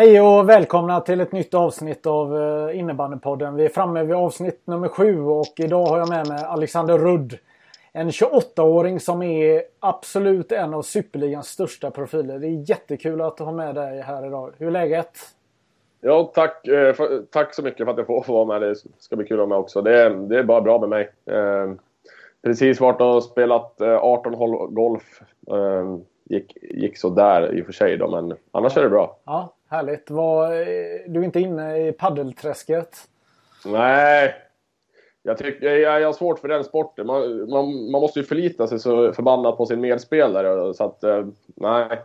Hej och välkomna till ett nytt avsnitt av eh, Innebandypodden. Vi är framme vid avsnitt nummer sju och idag har jag med mig Alexander Rudd. En 28-åring som är absolut en av superligans största profiler. Det är jättekul att ha med dig här idag. Hur är läget? Ja, tack, eh, tack så mycket för att jag får vara med. Det ska bli kul att vara med också. Det är, det är bara bra med mig. Eh, precis varit och spelat 18 hål golf. gick, gick så där i och för sig då, men annars är det bra. Ja, Härligt. Var, du är inte inne i paddelträsket? Nej. Jag, tycker, jag, jag har svårt för den sporten. Man, man, man måste ju förlita sig så förbannat på sin medspelare. Så att, eh, nej.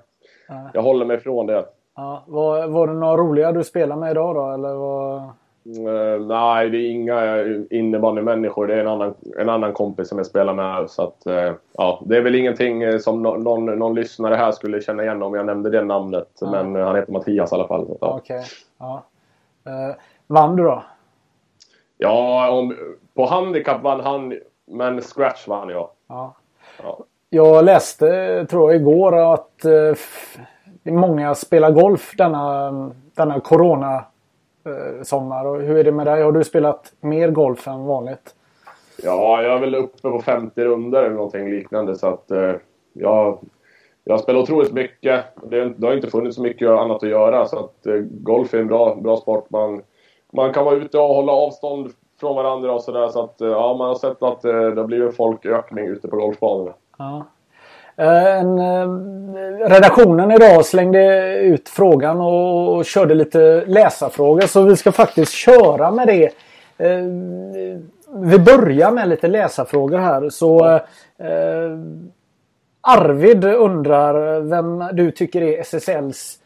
Jag håller mig ifrån det. Ja, var, var det några roliga du spelade med idag då? Eller var... Uh, nej, det är inga innebandymänniskor. Det är en annan, en annan kompis som jag spelar med. Så att, uh, ja, det är väl ingenting eh, som no någon, någon lyssnare här skulle känna igen om jag nämnde det namnet. Ja. Men uh, han heter Mattias i alla fall. Ja. Okej. Okay. Ja. vann du då? Ja, om, på handikapp vann han. Men scratch vann jag. Ja. ja. Jag läste, tror jag, igår att många spelar golf denna, denna corona sommar. Och hur är det med dig? Har du spelat mer golf än vanligt? Ja, jag är väl uppe på 50 runder eller någonting liknande. Så att eh, jag, jag spelar otroligt mycket. Det, det, har inte funnits så mycket annat att göra. Så att eh, golf är en bra, bra sport. Man, man kan vara ute och hålla avstånd från varandra och sådär. Så att eh, ja, man har sett att eh, det har blivit folkökning ute på golfbanorna. Ja. Eh, en, eh, redaktionen idag slängde ut frågan och, och körde lite läsarfrågor så vi ska faktiskt köra med det. Eh, vi börjar med lite läsarfrågor här. Så Arvid undrar vem du tycker är SSLs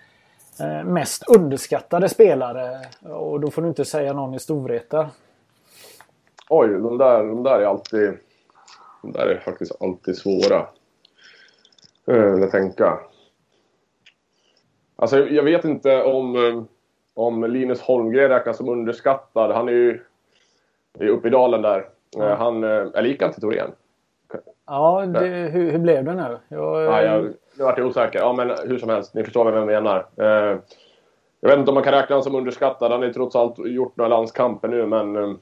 mest underskattade spelare. Och då får du inte säga någon i Storvreta. Oj, de där, de där är alltid... De där är faktiskt alltid svåra. Eh, jag tänka. Alltså jag vet inte om, eh, om Linus Holmgren räknas som underskattad. Han är ju är uppe i dalen där. Mm. Han, eller gick han till Torén? Ja, det, hur, hur, blev det nu? Jag, ja, jag, nu vart jag osäker. Ja, men hur som helst. Ni förstår vem jag menar. Jag vet inte om man kan räkna honom som underskattad. Han har trots allt gjort några landskamper nu, men...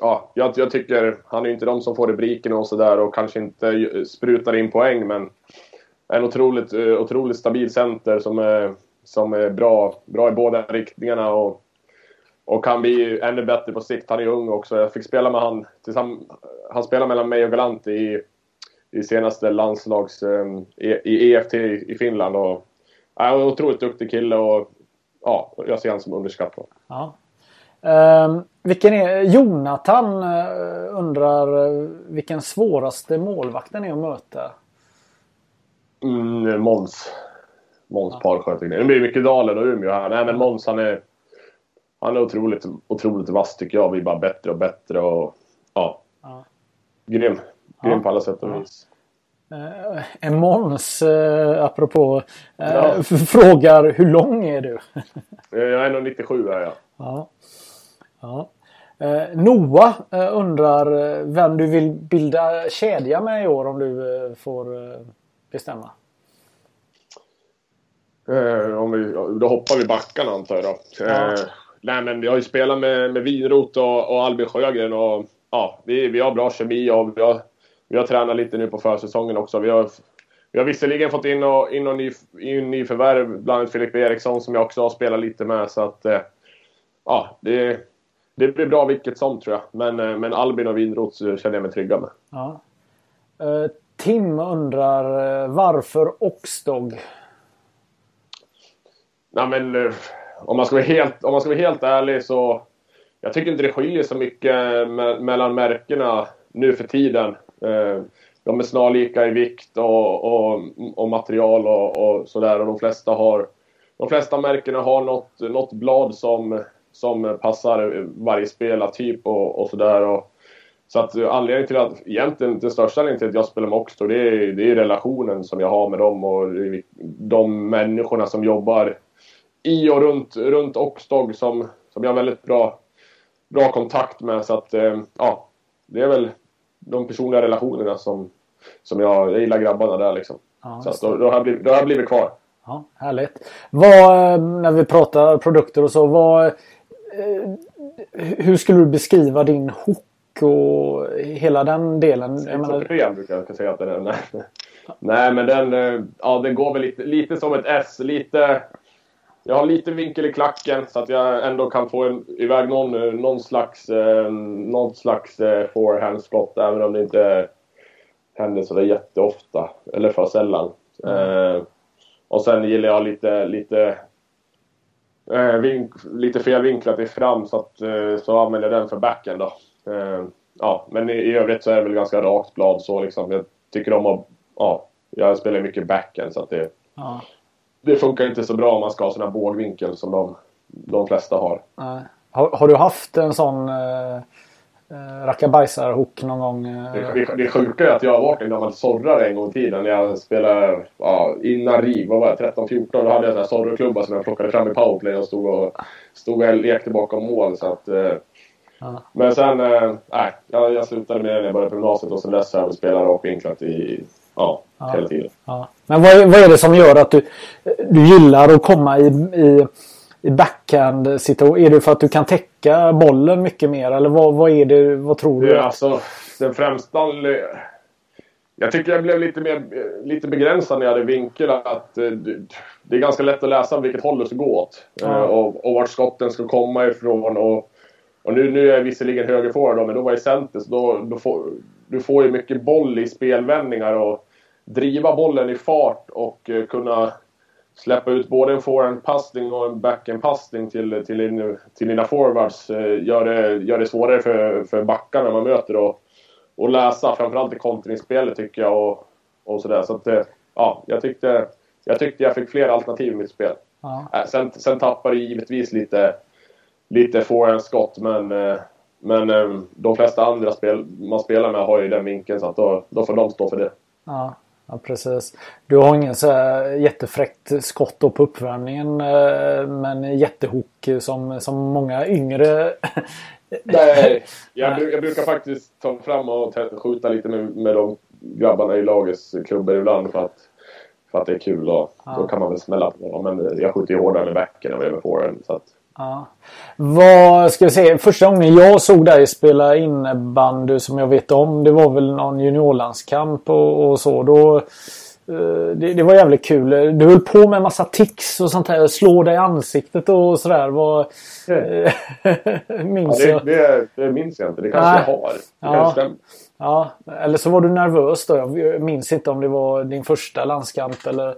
Ja, jag, jag tycker... Han är ju inte de som får rubriken och sådär och kanske inte sprutar in poäng, men en otroligt, eh, otroligt stabil center som är, som är bra, bra i båda riktningarna och, och kan bli ännu bättre på sikt. Han är ung också. Jag fick spela med han Han spelade mellan mig och Galanti i, i senaste landslags... Eh, e, I, EFT i Finland. Och, ja, en otroligt duktig kille och ja, jag ser honom som underskattad. Ja. Um, vilken är, Jonathan uh, undrar uh, vilken svåraste målvakten är att möta? Mm, Måns. Måns ja. Det blir mycket Dalen och Umeå här. Nej men Måns han är... Han är otroligt, otroligt vass tycker jag. Vi är bara bättre och bättre och... Ja. ja. Grym. Grym ja. på alla sätt och vis. Uh, en Måns, uh, apropå, uh, ja. frågar hur lång är du? jag är 1,97 är jag. Ja. ja. Uh, Noah undrar vem du vill bilda kedja med i år om du får bestämma? Eh, om vi, då hoppar vi backarna antar jag då. Ja. Eh, nej men vi har ju spelat med, med Winroth och, och Albin Sjögren och ja, vi, vi har bra kemi och vi har, vi har tränat lite nu på försäsongen också. Vi har, vi har visserligen fått in och, in och ny, in nyförvärv, bland annat Filip Eriksson som jag också har spelat lite med så att eh, ja, det, det blir bra vilket som tror jag. Men, eh, men Albin och Winroth känner jag mig trygga med. Ja. Tim undrar eh, varför Oxdog? Nej men eh, om man ska vara helt, om man ska vara helt ärlig så jag tycker inte det skiljer så mycket me mellan märkena nu för tiden. Eh, de är snarlika i vikt och, och, och material och, och sådär och de flesta har de flesta märkena har något, något blad som, som passar varje spelartyp och, och sådär. Så att anledningen till att, egentligen den största anledningen till att jag spelar med Oxtor det är, det är relationen som jag har med dem och de människorna som jobbar i och runt, runt Oxdog som, som jag har väldigt bra, bra kontakt med. Så att, eh, ja, det är väl de personliga relationerna som, som jag, jag gillar grabbarna där liksom. Ja, så att då, då, har jag blivit, då har jag blivit kvar. Ja, härligt. Vad, när vi pratar produkter och så, vad, eh, hur skulle du beskriva din hook och hela den delen? 6 menar... brukar jag säga att den är. Nej. Men den, eh, ja, den går väl lite, lite som ett S. Lite, jag har lite vinkel i klacken så att jag ändå kan få en, iväg någon, eh, någon slags, eh, någon slags eh, forehandspot även om det inte händer sådär jätteofta. Eller för sällan. Mm. Eh, och sen gillar jag lite, lite, eh, vink, lite felvinklat i fram så, att, eh, så använder jag den för backen då. Eh, ja, men i, övrigt så är det väl ganska rakt blad så liksom. Jag tycker om att, ja, jag spelar mycket backen så att det, ja. det funkar inte så bra om man ska ha sån här bågvinkel som de, de flesta har. Har, har, du haft en sån eh, eh, rackabajsar-hook någon gång? Eh? Det, det, det sjuka är att jag har varit en gammal sorrare en gång i tiden. När jag spelade ja, innan RIV, vad var jag, 13-14. Då hade jag en sorreklubba som jag plockade fram i powerplay och stod och, stod och lekte bakom mål. Så att, eh, ja. Men sen, eh, nej, jag, jag slutade med det när jag började på gymnasiet och sen dess har jag spelat rakvinklat i Ja, ja, hela tiden. Ja. Men vad är, vad är det som gör att du, du gillar att komma i, i i backhand situation? Är det för att du kan täcka bollen mycket mer eller vad, vad är det? Vad tror du? Det, alltså, den främsta... Jag tycker jag blev lite, mer, lite begränsad när jag hade vinkel. Att, eh, det är ganska lätt att läsa vilket håll det ska gå åt. Ja. Eh, och, och vart skotten ska komma ifrån. Och, och nu, nu är jag visserligen högerforward men då var jag center. Så då, då får, du får ju mycket boll i spelvändningar. Och driva bollen i fart och uh, kunna släppa ut både en forehandpassning och en backhandpassning till, till, din, till dina forwards eh, gör det, gör det svårare för, för backarna man möter och, och läsa. Framförallt i kontringsspelet tycker jag och, och sådär. Så att, eh, ja, jag tyckte, jag tyckte jag fick fler alternativ i mitt spel. Ja. Äh, sen, sen tappar det givetvis lite, lite forehandskott men, men de flesta andra spel man spelar med har ju den vinkeln så att då, då får de stå för det. Ja. Ja, precis. Du har ingen så jättefräckt skott på uppvärmningen eh, men jättehook som, som många yngre... Nej, jag, jag, brukar faktiskt ta fram och skjuta lite med, med de grabbarna i lagets klubbor ibland för att, för att det är kul och ja. då kan man väl smälla på dem. Men jag skjuter ju hårdare med backen än med forehand. Så att, Ja. Vad ska vi säga? Första gången jag såg dig spela innebandy som jag vet om. Det var väl någon juniorlandskamp och, och så. Då, eh, det, det, var jävligt kul. Du höll på med massa tics och sånt här. Slå dig i ansiktet och sådär. Vad, minns ja, det, det, det, minns jag inte. Det kanske Nej. jag har. Det ja. kanske ja. Eller så var du nervös då. Jag minns inte om det var din första landskamp eller...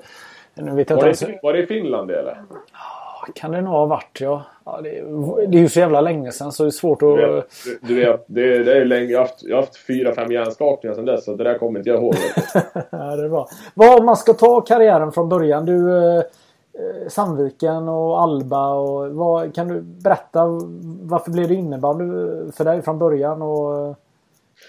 Nu vet jag var, inte det, var det i Finland eller? kan det nog ha varit ja. Ja det, det är ju så jävla länge sedan så det är svårt att... Du vet, du vet det, det är länge. Jag har haft, jag har haft fyra, fem hjärnskakningar sedan dess så det där kommer inte jag ihåg. ja, det är bra. Vad om man ska ta karriären från början. Du eh, Sandviken och Alba och vad, kan du berätta varför blev det innebandy för dig från början? Och,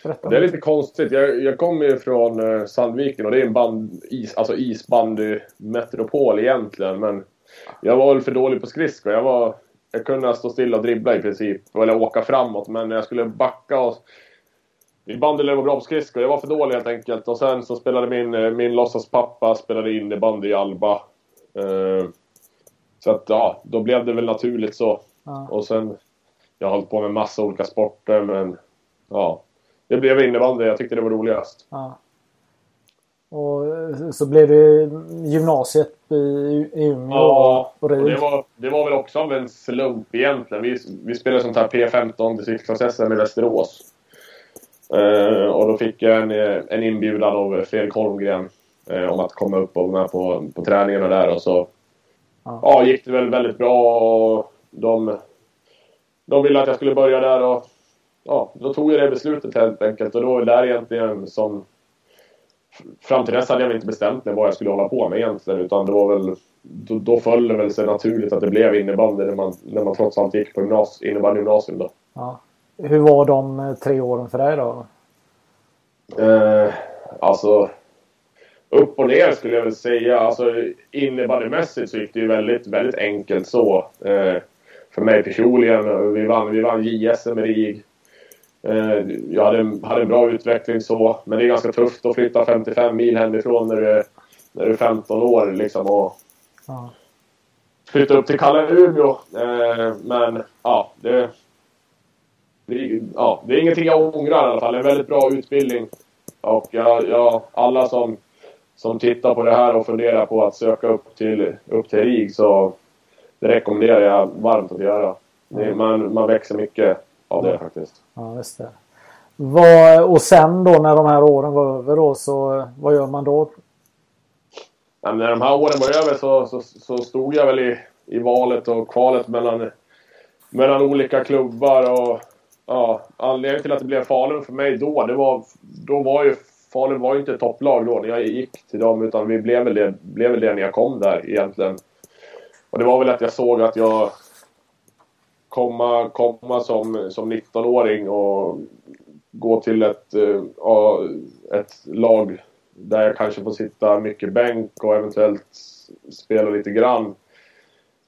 Berätta. Det är lite konstigt. Jag, jag kommer ju från uh, Sandviken och det är en band, is, alltså isbandy-metropol egentligen. Men jag var väl för dålig på skridskor. Jag, var, jag kunde stå stilla och dribbla i princip. Eller åka framåt. Men när jag skulle backa och... I bandy var bra på skridskor. Jag var för dålig helt enkelt. Och sen så spelade min, min låtsaspappa spelade innebandy i Alba. Uh, så att ja, då blev det väl naturligt så. Ja. Och sen... Jag har hållit på med massa olika sporter men... Ja. Det blev innebandy. Jag tyckte det var roligast. Ja. Och så blev det gymnasiet i, i Umeå ja, och, det, var, det var väl också av en slump egentligen. Vi, vi spelade sånt här P15 distriktsklass i Västerås. Uh, och då fick jag en, en inbjudan av Fredrik Holmgren uh, om att komma upp och vara med på, på träningarna där och så ja. ja, gick det väl väldigt bra och de, de ville att jag skulle börja där och ja, då tog jag det beslutet helt enkelt och då var det där egentligen som Fram till dess hade jag inte bestämt mig vad jag skulle hålla på med egentligen utan det var väl Då, då föll det väl sig naturligt att det blev innebandy när man, när man trots allt gick på gymnas, innebandygymnasium då. Ja. Hur var de eh, tre åren för dig då? Eh, alltså upp och ner skulle jag väl säga. Alltså innebandymässigt så gick det ju väldigt, väldigt enkelt så. Eh, för mig personligen. Vi vann, vi vann JSM i RIG. Eh, jag hade, hade en bra utveckling så. Men det är ganska tufft att flytta 55 mil hemifrån när du, när du är 15 år liksom. Och ja. Flytta upp till kalla Umeå. Eh, men ja, det, det, ja, det är ingenting jag ångrar i alla fall. En väldigt bra utbildning. Och jag, jag, alla som som tittar på det här och funderar på att söka upp till, upp till RIG så det rekommenderar jag varmt att göra. Man, man växer mycket av det faktiskt. Ja, just det. Vad, och sen då när de här åren var över då så vad gör man då? Ja, när de här åren var över så, så, så, stod jag väl i, i valet och kvalet mellan, mellan olika klubbar och ja, anledningen till att det blev Falun för mig då, det var, då var ju Falun var ju inte topplag då när jag gick till dem utan vi blev väl, det, blev väl det när jag kom där egentligen. Och det var väl att jag såg att jag komma, komma som, som 19-åring och gå till ett, uh, ett lag där jag kanske får sitta mycket bänk och eventuellt spela lite grann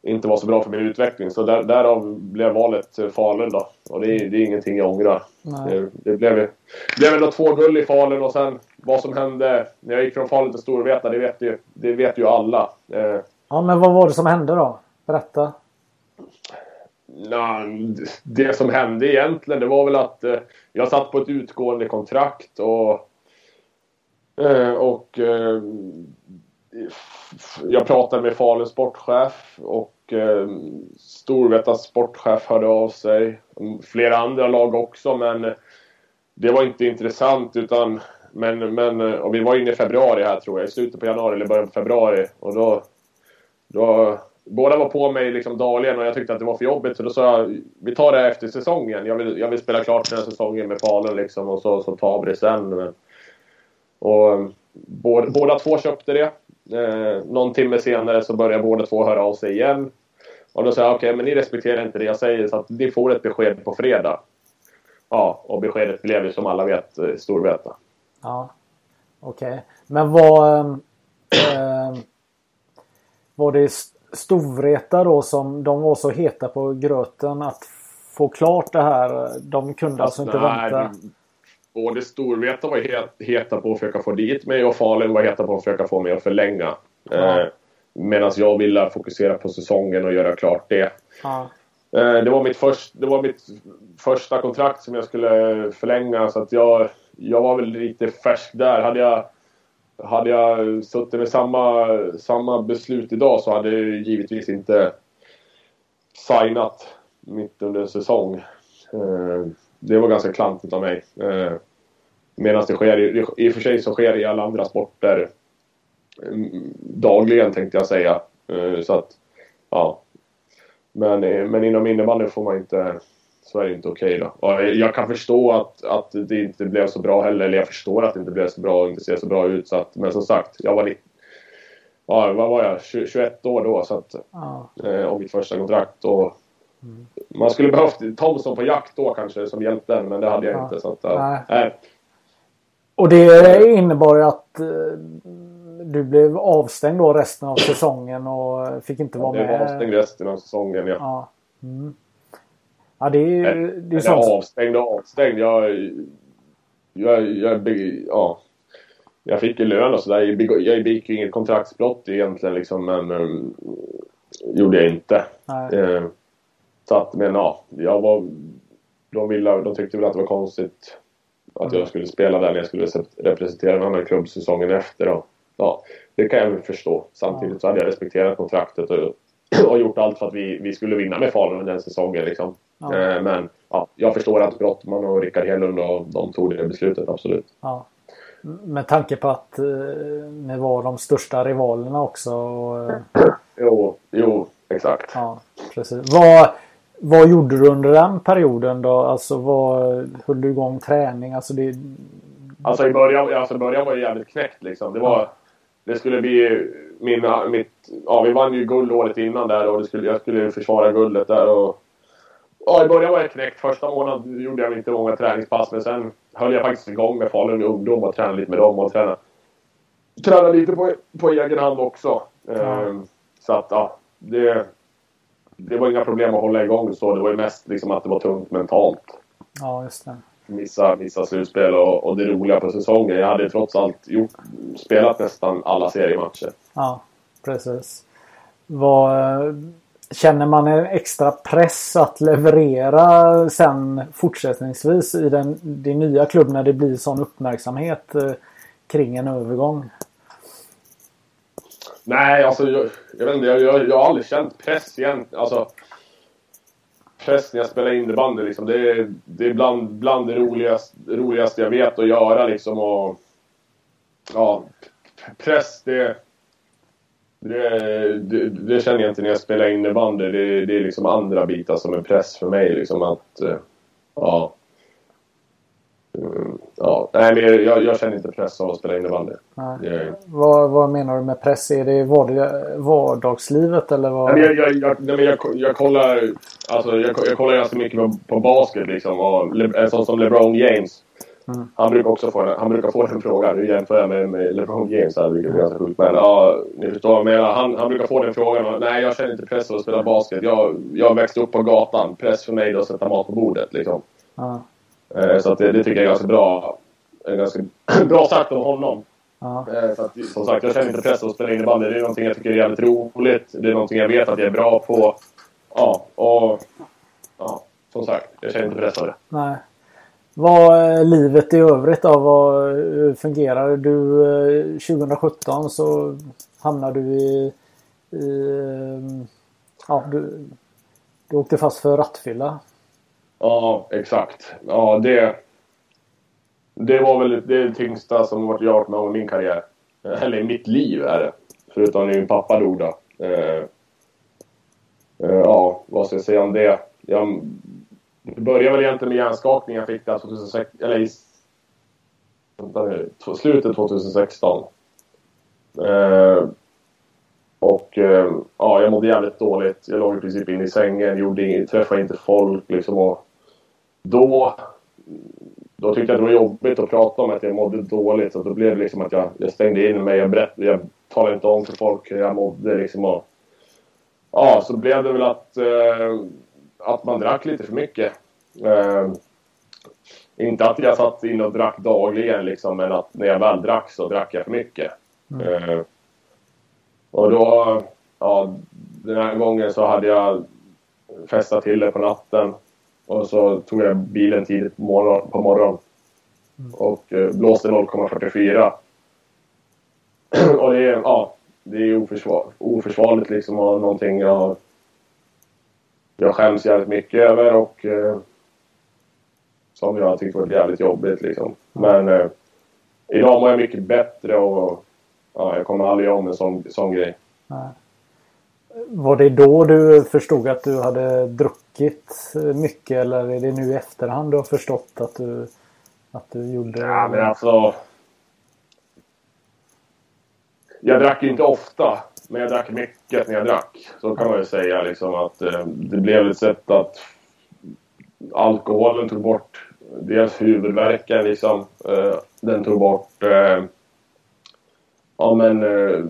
inte var så bra för min utveckling. Så där, därav blev valet Falun då. Och det är, det är ingenting jag ångrar. Det, det, blev, blev ändå två guld i Falun och sen vad som hände när jag gick från Falun till Storvreta, det vet ju, det vet ju alla. Eh, ja, men vad var det som hände då? Berätta. Na, det som hände egentligen, det var väl att eh, jag satt på ett utgående kontrakt och eh, och eh, jag pratade med Faluns sportchef och eh, Storvretas sportchef hörde av sig. Flera andra lag också men det var inte intressant utan men, men och vi var inne i februari här tror jag, i slutet på januari eller början på februari och då, då Båda var på mig liksom dagligen och jag tyckte att det var för jobbigt så då sa jag vi tar det efter säsongen. Jag vill, jag vill spela klart den här säsongen med Falun liksom och så, så tar vi det sen. Men, och eh, båda, båda två köpte det. Eh, någon timme senare så började båda två höra av sig igen. Och då sa jag okej, okay, men ni respekterar inte det jag säger så att ni får ett besked på fredag. Ja, och beskedet blev ju som alla vet eh, Storvreta. Ja, okej. Okay. Men vad... Eh, eh var det Storvreta då som de var så heta på gröten att få klart det här? De kunde alltså, alltså inte nej, vänta? både Storvreta var het, heta på att försöka få dit mig och Falun var heta på att försöka få mig att förlänga. Ja. Eh, Medan jag ville fokusera på säsongen och göra klart det. Ja. Eh, det, var mitt först, det var mitt första kontrakt som jag skulle förlänga så att jag, jag var väl lite färsk där. Hade jag, hade jag suttit med samma, samma beslut idag så hade jag givetvis inte signat mitt under säsong. Eh, det var ganska klantigt av mig. Eh, medan det sker, i, och för sig så sker det i alla andra sporter mm, dagligen tänkte jag säga. Eh, så att, ja. Men, men inom innebandy får man inte, så är det inte okej okay jag kan förstå att, att det inte blev så bra heller, eller jag förstår att det inte blev så bra och inte ser så bra ut. Så att, men som sagt, jag var ja, vad var jag? 21 år då så att, ja. eh, och mitt första kontrakt. Och mm. Man skulle behövt Thomson på jakt då kanske som hjälpte men det hade jag ja. inte. Så att, nej. Och det innebar ju att eh, du blev avstängd då resten av säsongen och fick inte vara med. Jag blev avstängd resten av säsongen ja. Ja, mm. Ja det är ju... Det är sånt... avstängd och avstängd. Jag, jag, jag, ja. jag fick ju lön och sådär. Jag begick ju inget kontraktsbrott egentligen liksom men um, gjorde jag inte. Eh, så att men ja, jag var... De, ville, de tyckte väl att det var konstigt att jag skulle spela där när jag skulle representera en annan klubb säsongen efter. Och, ja, det kan jag väl förstå. Samtidigt så hade jag respekterat kontraktet och, och gjort allt för att vi, vi skulle vinna med Falun den säsongen. Liksom. Ja. Eh, men ja, jag förstår att Brottman och Rickard Hedlund och de tog det beslutet, absolut. Ja. Med tanke på att eh, ni var de största rivalerna också. Och... Jo, jo, exakt. Ja, precis. Vad, vad gjorde du under den perioden då? Alltså vad höll du igång träning? Alltså, det... alltså i början, alltså början var det jävligt knäckt liksom. Det var... Det skulle bli min, mitt... Ja, vi vann ju guld året innan där och det skulle, jag skulle försvara guldet där och... Ja, i början var jag knäckt. Första månaden gjorde jag inte många träningspass men sen höll jag faktiskt igång med Falun ungdom och tränade lite med dem och tränade, tränade lite på, på egen hand också. Mm. Så att ja, det, det var inga problem att hålla igång så. Det var ju mest liksom att det var tungt mentalt. Ja, just det. Missa, missa slutspel och, och det roliga på säsongen. Jag hade trots allt gjort, spelat nästan alla seriematcher. Ja, precis. Vad, känner man en extra press att leverera sen fortsättningsvis i den, din nya klubb när det blir sån uppmärksamhet eh, kring en övergång? Nej, alltså jag, jag vet inte. Jag, jag, jag har aldrig känt press igen. Alltså, press när jag spelar innebandy liksom. Det är, det är bland, bland det roligaste, roligaste jag vet att göra liksom. Och, ja, press det, det, det, det känner jag inte när jag spelar innebandy. Det, det är liksom andra bitar som är press för mig liksom att, eh, ja. Mm. Ja, nej, men jag, jag, känner inte press av att spela innebandy. Det... Vad, vad menar du med press? Är det vardagslivet eller vad? Nej, jag, jag, jag, jag, jag, kollar, alltså, jag, jag kollar ganska mycket på, på basket liksom. Och en sån som LeBron James. Mm. Han brukar också få, han brukar få den frågan. Nu jämför jag med, med LeBron James här, vilket är ganska sjukt. Men ja, ni förstår vad jag menar. Han, han brukar få den frågan. Och, nej, jag känner inte press av att spela basket. Jag, jag växte upp på gatan. Press för mig är att sätta mat på bordet liksom. Mm. Eh, så det, det, tycker jag är ganska bra. En ganska bra sagt av honom. Ja. Eh, så att, som sagt, jag känner inte press att spela innebandy. Det är någonting jag tycker är jävligt roligt. Det är någonting jag vet att jag är bra på. Ja, och... Ja, som sagt, jag känner inte press av det. Nej. Vad livet i övrigt då? Vad fungerar du? 2017 eh, så hamnade du i... i ja, du, du åkte fast för rattfylla. Ja, exakt. Ja, det... Det var väl det tyngsta som varit gjort med om min karriär. Eh, eller i mitt liv är det. Förutom när min pappa dog då. Eh, eh, ja, vad ska jag säga om det? Jag började väl egentligen med hjärnskakning. Jag fick där 2006, eller i vänta nu, slutet 2016. Eh, och eh, ja, jag mådde jävligt dåligt. Jag låg i princip inne i sängen, gjorde träffade inte folk liksom. Och då, då tyckte jag det var jobbigt att prata om att jag mådde dåligt. Så då blev det liksom att jag, jag stängde in mig. Jag, berätt, jag talade inte om för folk hur jag mådde. Liksom och, ja, så blev det väl att, eh, att man drack lite för mycket. Eh, inte att jag satt in och drack dagligen liksom, men att när jag väl drack så drack jag för mycket. Mm. Eh, och då, ja, den här gången så hade jag festat till det på natten. Och så tog jag bilen tidigt på morgonen. På morgon. Mm. Och eh, blåste 0,44. och det är, ja, det är oförsvar, oförsvarligt liksom och någonting jag, jag skäms jävligt mycket över och eh, som jag har tyckt varit jävligt jobbigt liksom. Men eh, idag mår jag mycket bättre och ja, jag kommer aldrig om en sån, sån grej. Nej. Var det då du förstod att du hade druckit mycket eller är det nu i efterhand du har förstått att du, att du gjorde... Ja men alltså... Jag drack inte ofta. Men jag drack mycket när jag drack. Så kan man ju säga liksom att eh, det blev ett sätt att alkoholen tog bort dels huvudvärken liksom. Eh, den tog bort eh, ja men eh,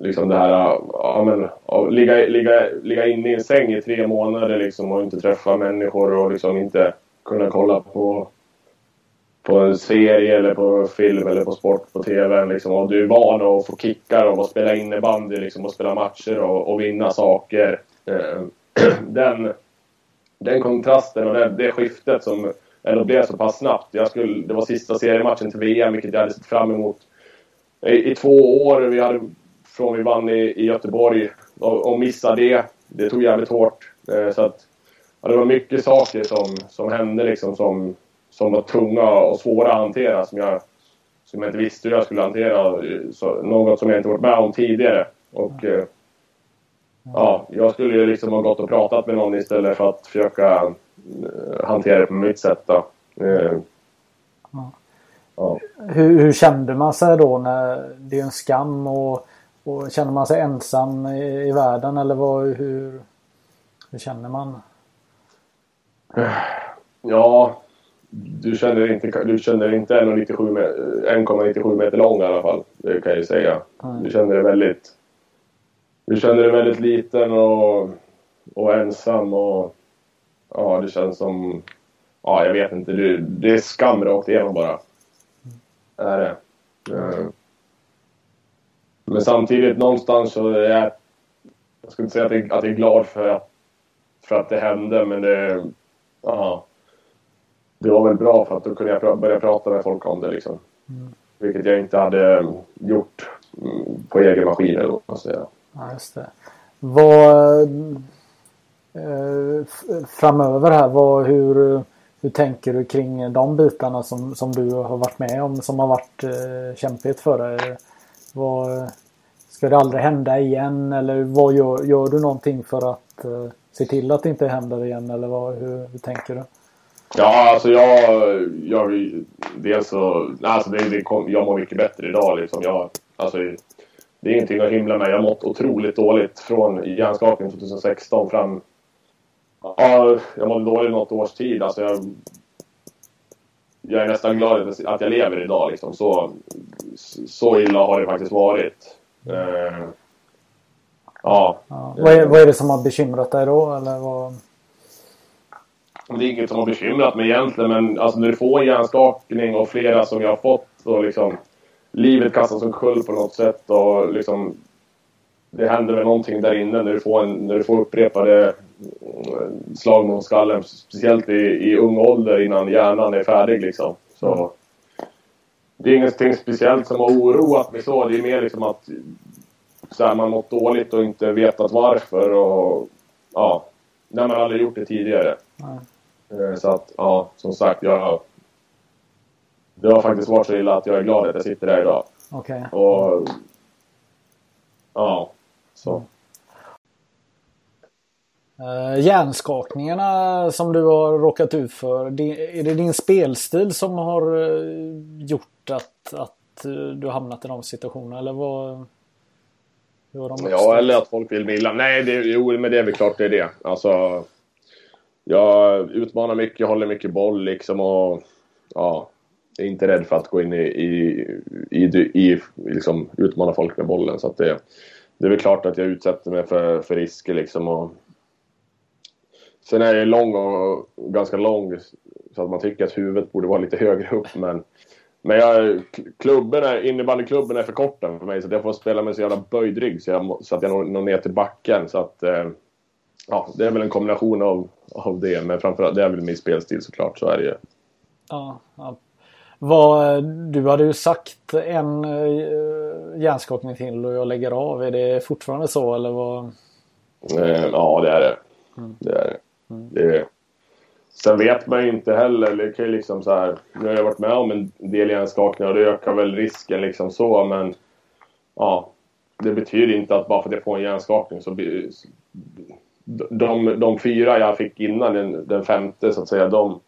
liksom det här, ja men, att ligga, ligga, ligga inne i en säng i tre månader liksom och inte träffa människor och liksom inte kunna kolla på på en serie eller på film eller på sport på TV. Liksom, och du är van att få kickar och att spela innebandy liksom, och spela matcher och, och vinna saker. Eh, den, den kontrasten och det, det skiftet som ändå blev så pass snabbt. Jag skulle, det var sista seriematchen till VM, vilket jag hade sett fram emot i, i två år. Vi hade från vi vann i, i Göteborg och, och missa det. Det tog jävligt hårt. Eh, så att, ja, det var mycket saker som, som hände liksom som, som var tunga och svåra att hantera som jag, som jag inte visste hur jag skulle hantera. Så, något som jag inte varit med om tidigare. Och, eh, Ja, jag skulle ju liksom ha gått och pratat med någon istället för att försöka uh, hantera det på mitt sätt då. Ja. Ja. Hur, hur, kände man sig då när det är en skam och, och känner man sig ensam i, i världen eller vad, hur, hur känner man? Ja, du känner inte, du känner inte 1,97 meter lång i alla fall. Det kan jag ju säga. Mm. Du känner dig väldigt... Du känner dig väldigt liten och, och ensam och... Ja, det känns som... Ja, jag vet inte. Det, det är skam rakt igenom bara. Det är det. Mm. Men samtidigt någonstans så är jag... Jag ska inte säga att jag, att jag är glad för att, för att det hände, men det... Ja det var väl bra för att då kunde jag börja prata med folk om det liksom. Mm. Vilket jag inte hade mm, gjort mm, på egen maskin eller vad man säger. Ja, just det. Vad eh, framöver här, vad, hur, hur tänker du kring de bitarna som, som du har varit med om som har varit eh, kämpigt för dig? Vad, ska det aldrig hända igen eller vad gör, gör du någonting för att eh, se till att det inte händer igen eller vad, hur, hur tänker du? Ja, alltså jag... jag dels så... Alltså det, det kom, jag mår mycket bättre idag liksom. Jag, alltså, det är ingenting att himla med. Jag har mått otroligt dåligt från hjärnskakning 2016 fram... Ja, jag mådde dåligt något års tid. Alltså jag, jag är nästan glad att jag lever idag liksom. Så, så illa har det faktiskt varit. Eh, ja. ja. Vad, är, vad är det som har bekymrat dig då? Eller vad? det är inget som har bekymrat mig egentligen men alltså när du får hjärnskakning och flera som jag har fått och liksom livet kastas omkull på något sätt och liksom det händer väl någonting där inne när du får, en, när du får upprepade mm, slag mot skallen. Speciellt i, i ung ålder innan hjärnan är färdig liksom. Så, det är ingenting speciellt som har oroat mig så. Det är mer liksom att så här, man mått dåligt och inte vetat varför och ja, när man aldrig gjort det tidigare. Mm. Eh, så att, ja, som sagt, jag... Det har faktiskt varit så illa att jag är glad att jag sitter där idag. Okej. Okay. Och... Ja, så. Uh, hjärnskakningarna som du har råkat ut för. är det din spelstil som har uh, gjort att, att uh, du har hamnat i de situationerna? Eller vad? ja, eller att folk vill mig illa. Nej, det, jo, men det är väl klart det är det. Alltså, jag utmanar mycket, håller mycket boll liksom och ja, är inte rädd för att gå in i, i, i, i liksom utmana folk med bollen. Så att det, det är väl klart att jag utsätter mig för, för risker liksom. Och, sen är jag lång och ganska lång så att man tycker att huvudet borde vara lite högre upp. Men, men jag, klubben är, innebandyklubben är för korta för mig så att jag får spela med så jävla böjd rygg så, jag, så att jag når, når ner till backen. Så att, eh, ja, det är väl en kombination av, av det. Men framförallt, det är väl min spelstil såklart. Så är det ju. Ja, ja. Vad, du hade ju sagt en uh, hjärnskakning till och jag lägger av. Är det fortfarande så eller vad? Eh, ja, det är det. Mm. Det är det. Mm. det. Sen vet man ju inte heller. Det kan ju liksom så här, nu har jag varit med om en del hjärnskakningar och det ökar väl risken liksom så. Men ja, det betyder inte att bara för att jag får en hjärnskakning så de, de fyra jag fick innan den, den femte så att säga, de,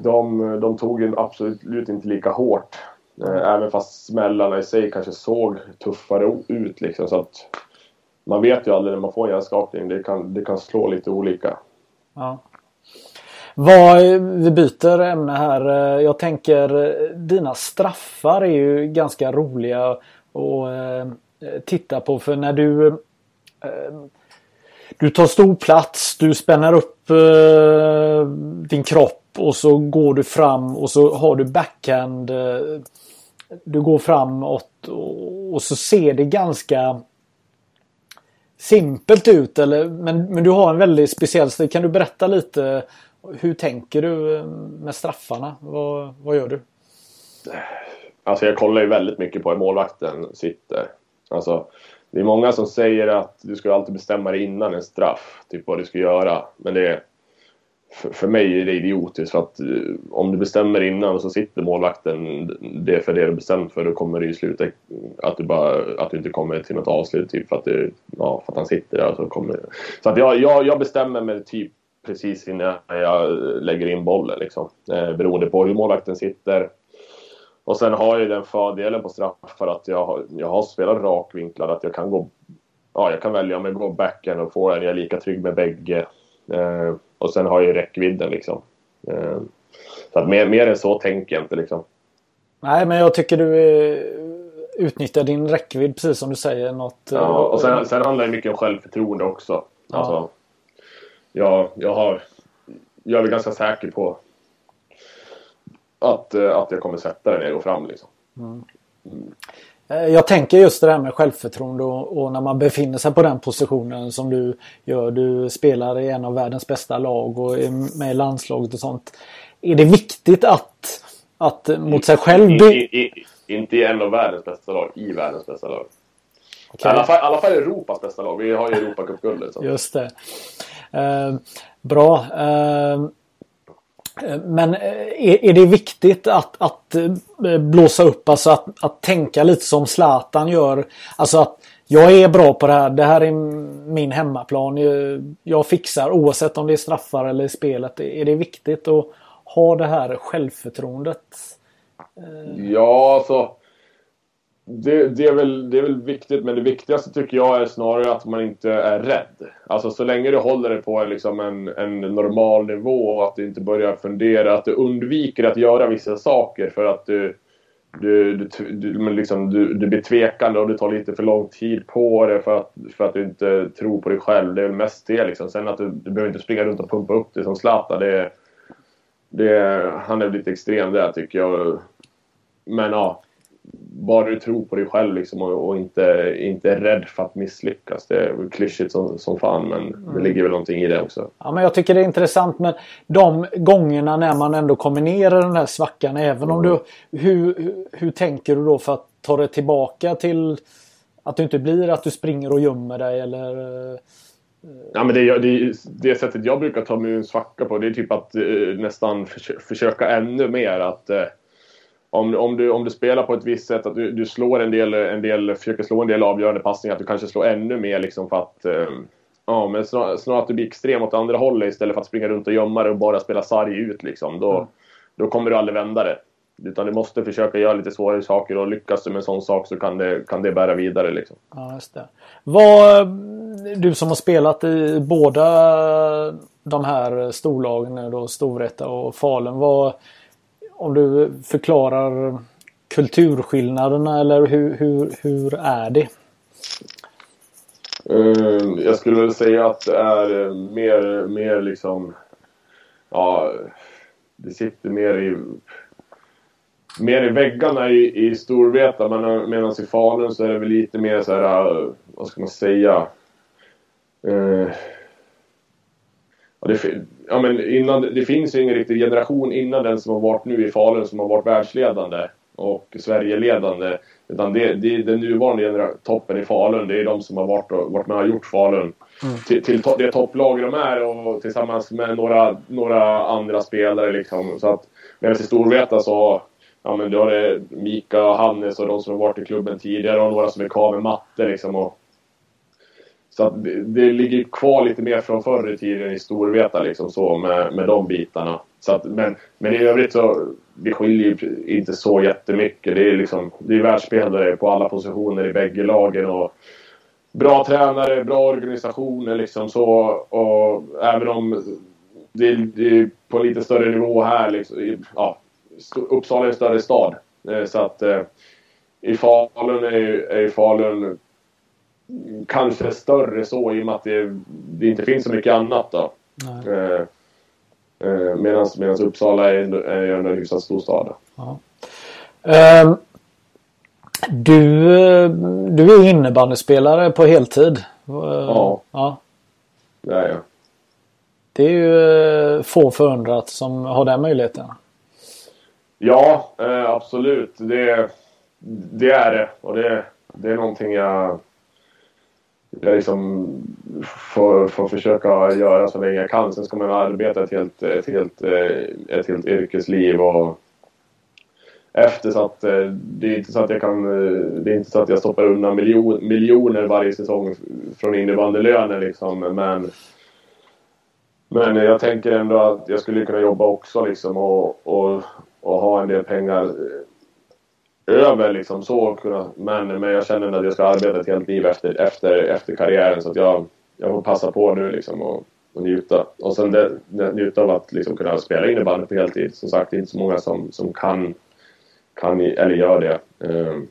de, de tog ju absolut inte lika hårt. Eh, även fast smällarna i sig kanske såg tuffare ut liksom. Så att man vet ju aldrig när man får en hjärnskakning. Det kan, det kan slå lite olika. Ja. Vad, vi byter ämne här. Eh, jag tänker eh, dina straffar är ju ganska roliga att eh, titta på. För när du du tar stor plats, du spänner upp eh, din kropp och så går du fram och så har du backhand. Eh, du går framåt och, och så ser det ganska simpelt ut. Eller, men, men du har en väldigt speciell stil. Kan du berätta lite hur tänker du eh, med straffarna? Vad, vad gör du? Alltså jag kollar ju väldigt mycket på hur målvakten sitter. Alltså det är många som säger att du ska alltid bestämma dig innan en straff, typ vad du ska göra. Men det för, för mig är det idiotiskt för att eh, om du bestämmer innan och så sitter målvakten det för det du bestämt för då kommer det ju sluta att du bara att du inte kommer till något avslut typ för att, du, ja, för att han sitter där. Så, kommer, så att jag, jag, jag bestämmer mig typ precis innan jag lägger in bollen liksom. Eh, beroende på hur målvakten sitter. Och sen har jag den fördelen på straffar att jag har, jag har spelat rakvinklad att jag kan gå ja, jag kan välja om jag går backhand och får en. Jag är lika trygg med bägge. Eh, och sen har jag ju räckvidden liksom. Eh, så att mer, mer än så tänker jag inte liksom. Nej, men jag tycker du utnyttjar din räckvidd precis som du säger. Något, ja, och sen, sen handlar det mycket om självförtroende också. Ja. Alltså, jag, jag, har, jag är ganska säker på att, eh, att jag kommer sätta den när jag går fram. Liksom. Mm. Mm. Jag tänker just det där med självförtroende och, och, när man befinner sig på den positionen som du gör. Du spelar i en av världens bästa lag och är med i landslaget och sånt. Är det viktigt att, att mot sig själv... I, i, i, inte i en av världens bästa lag, i världens bästa lag. Okay. I, alla fall, I alla fall Europas bästa lag. Vi har ju Europacupguldet. Just det. Eh, bra. Eh, men eh, är, det viktigt att, att eh, blåsa upp, alltså att, att tänka lite som Zlatan gör? Alltså att jag är bra på det här, det här är min hemmaplan. Jag fixar oavsett om det är straffar eller i spelet. Är det viktigt att ha det här självförtroendet? Eh, ja, alltså det, det, är väl, det är väl viktigt, men det viktigaste tycker jag är snarare att man inte är rädd. Alltså så länge du håller dig på liksom en, en normal nivå och att du inte börjar fundera, att du undviker att göra vissa saker för att du, du, du, du, liksom, du, du blir tvekande och du tar lite för lång tid på det för att, för att du inte tror på dig själv. Det är väl mest det liksom. Sen att du, du behöver inte springa runt och pumpa upp dig som Zlatan. Det, det, han är lite extrem där tycker jag. Men ja, bara du tror på dig själv liksom och, och, inte, inte är rädd för att misslyckas. Det är klyschigt som, som fan men mm. det ligger väl någonting i det också. Ja men jag tycker det är intressant med de gångerna när man ändå kommer ner i den här svackan. Även om du... Hur, hur, hur tänker du då för att ta det tillbaka till att du inte blir att du springer och gömmer dig eller... Ja, men det, det, det sättet jag brukar ta mig ur en svacka på det är typ att eh, nästan försöka ännu mer att eh, om, om, du, om du spelar på ett visst sätt, att du, du slår en del, en del, försöker slå en del avgörande passningar, att du kanske slår ännu mer liksom för att eh, Ja, men snarare, att du blir extrem åt andra hållet istället för att springa runt och gömma dig och bara spela sarg ut liksom. Då, mm. då kommer du aldrig vända det. Utan du måste försöka göra lite svårare saker och lyckas du med en sån sak så kan det, kan det bära vidare liksom. Ja, just det. Vad, du som har spelat i båda de här storlagen, då Storvreta och Falun. Vad, om du förklarar kulturskillnaderna eller hur, hur, hur är det? Eh, jag skulle väl säga att det är eh, mer, mer liksom... Ja, det sitter mer i... Mer i väggarna i, i Storvreta eh, medan i Falun så är det väl lite mer så här... Vad ska man säga? Eh, det, ja, men innan, det finns ju ingen riktig generation innan den som har varit nu i Falun som har varit världsledande och Sverigeledande. Utan det, det är den nuvarande toppen i Falun. Det är de som har varit, varit med och gjort Falun mm. till, till to det topplag de är och tillsammans med några, några andra spelare. Liksom. Så att, medan i Storvreta så ja, men du har det Mika och Hannes och de som har varit i klubben tidigare och några som är kvar med matte. Liksom, och, så att det, ligger kvar lite mer från förr i tiden i Storvreta liksom så med, med de bitarna. Så att, men, men i övrigt så det skiljer inte så jättemycket. Det är liksom det är världsspelare på alla positioner i bägge lagen och bra tränare, bra organisationer liksom så och även om det är, det är på lite större nivå här liksom, ja, Uppsala är en större stad. Eh, så att eh, i Falun är, är Falun kanske större så i och med att det, det inte finns så mycket annat då. Eh, eh, Medan Uppsala är, är en hyfsat stor stad. Ja. Uh, du, du är innebandyspelare på heltid. Ja. ja. Det är jag. Det är ju eh, få förunnat som har den möjligheten. Ja, eh, absolut. Det, det är det. Och det, det är någonting jag jag liksom får, får försöka göra så länge jag kan. Sen ska man arbeta ett helt, ett helt, eh, ett helt yrkesliv och efter så att eh, det är inte så att jag kan eh, det är inte så att jag stoppar undan miljon, miljoner varje säsong från innebandylöner liksom men men jag tänker ändå att jag skulle kunna jobba också liksom och, och, och ha en del pengar över liksom så kunna, men, men jag känner att jag ska arbeta ett helt liv efter, efter, efter karriären så att jag, jag får passa på nu liksom och, och njuta. Och sen det, njuta av att liksom kunna spela innebandy på heltid. Som sagt, det är inte så många som, som kan, kan eller gör det. Um,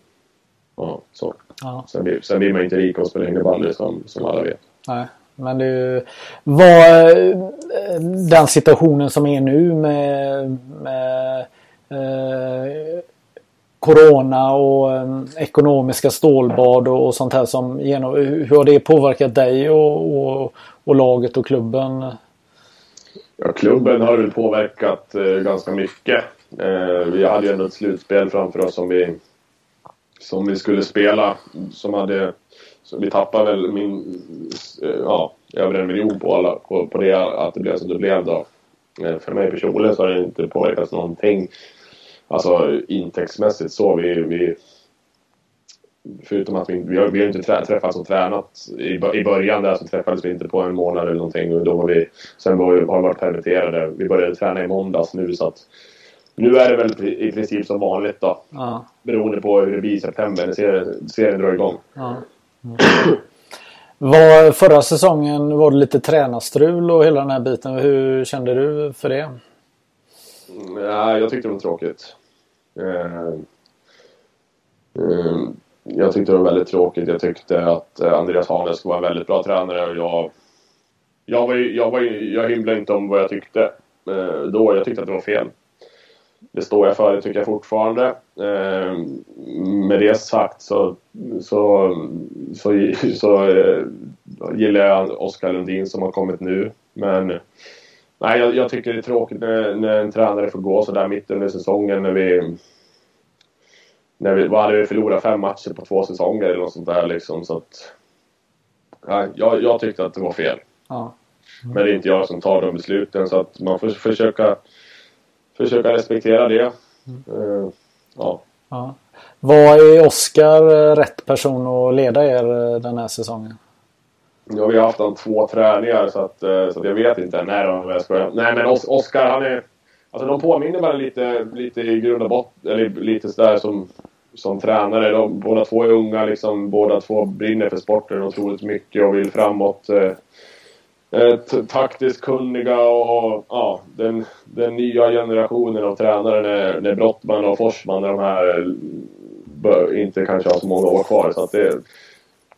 ja, så. Ja. Sen, blir, sen blir man inte rik och spelar innebandy som, som alla vet. Nej. Men det var eh, den situationen som är nu med, med eh, Corona och eh, ekonomiska stålbad och, och, sånt här som genom, hur har det påverkat dig och, och, och laget och klubben? Ja, klubben har väl påverkat eh, ganska mycket. Eh, vi hade ju ändå ett slutspel framför oss som vi, som vi skulle spela. Som hade så vi tappade väl min, eh, ja, över en miljon på, alla, på, på det, att det blev som det blev då. Eh, för mig personligen så har det inte påverkats någonting. Alltså intäktsmässigt så. Vi, vi, förutom att vi, vi har, vi har inte träffats och tränat. I, I början där så träffades vi inte på en månad eller någonting. Och då var vi, sen var vi, har vi varit permitterade. Vi började träna i måndags nu så att nu är det väl i princip som vanligt då. Ja. Beroende på hur det blir i september när serien, serien drar igång. Ja. Var, förra säsongen var det lite tränarstrul och hela den här biten. Hur kände du för det? Ja, jag tyckte det var tråkigt. Eh, eh, jag tyckte det var väldigt tråkigt. Jag tyckte att eh, Andreas Hanes var en väldigt bra tränare och jag... Jag, var, jag, var, jag hymlade inte om vad jag tyckte eh, då. Jag tyckte att det var fel. Det står jag för, det tycker jag fortfarande. Eh, med det sagt så, så, så, så eh, gillar jag Oskar Lundin som har kommit nu. Men nej, jag, jag tycker det är tråkigt när, när, en tränare får gå så där mitt under säsongen när vi när vi, vad hade vi förlorat fem matcher på två säsonger eller något sånt där liksom. Så att, nej, jag, jag tyckte att det var fel. Ja. Mm. Men det är inte jag som tar de besluten så att man får försöka försöka respektera det. Mm. Uh, ja. ja. Vad är Oskar rätt person att leda er eh, den här säsongen? Nu har vi haft han två träningar så att, eh, så att jag vet inte. Nej, då, jag skojar. Nej men Oskar han är... Alltså de påminner varandra lite, lite i grund och botten, eller lite sådär som, som tränare. De, båda två är unga liksom, båda två brinner för sporten otroligt mycket och vill framåt. Eh, eh taktiskt kunniga och ja, den, den nya generationen av tränare när, när Brottman och Forsman de här eh, bör, inte kanske har så många år kvar. Så att det,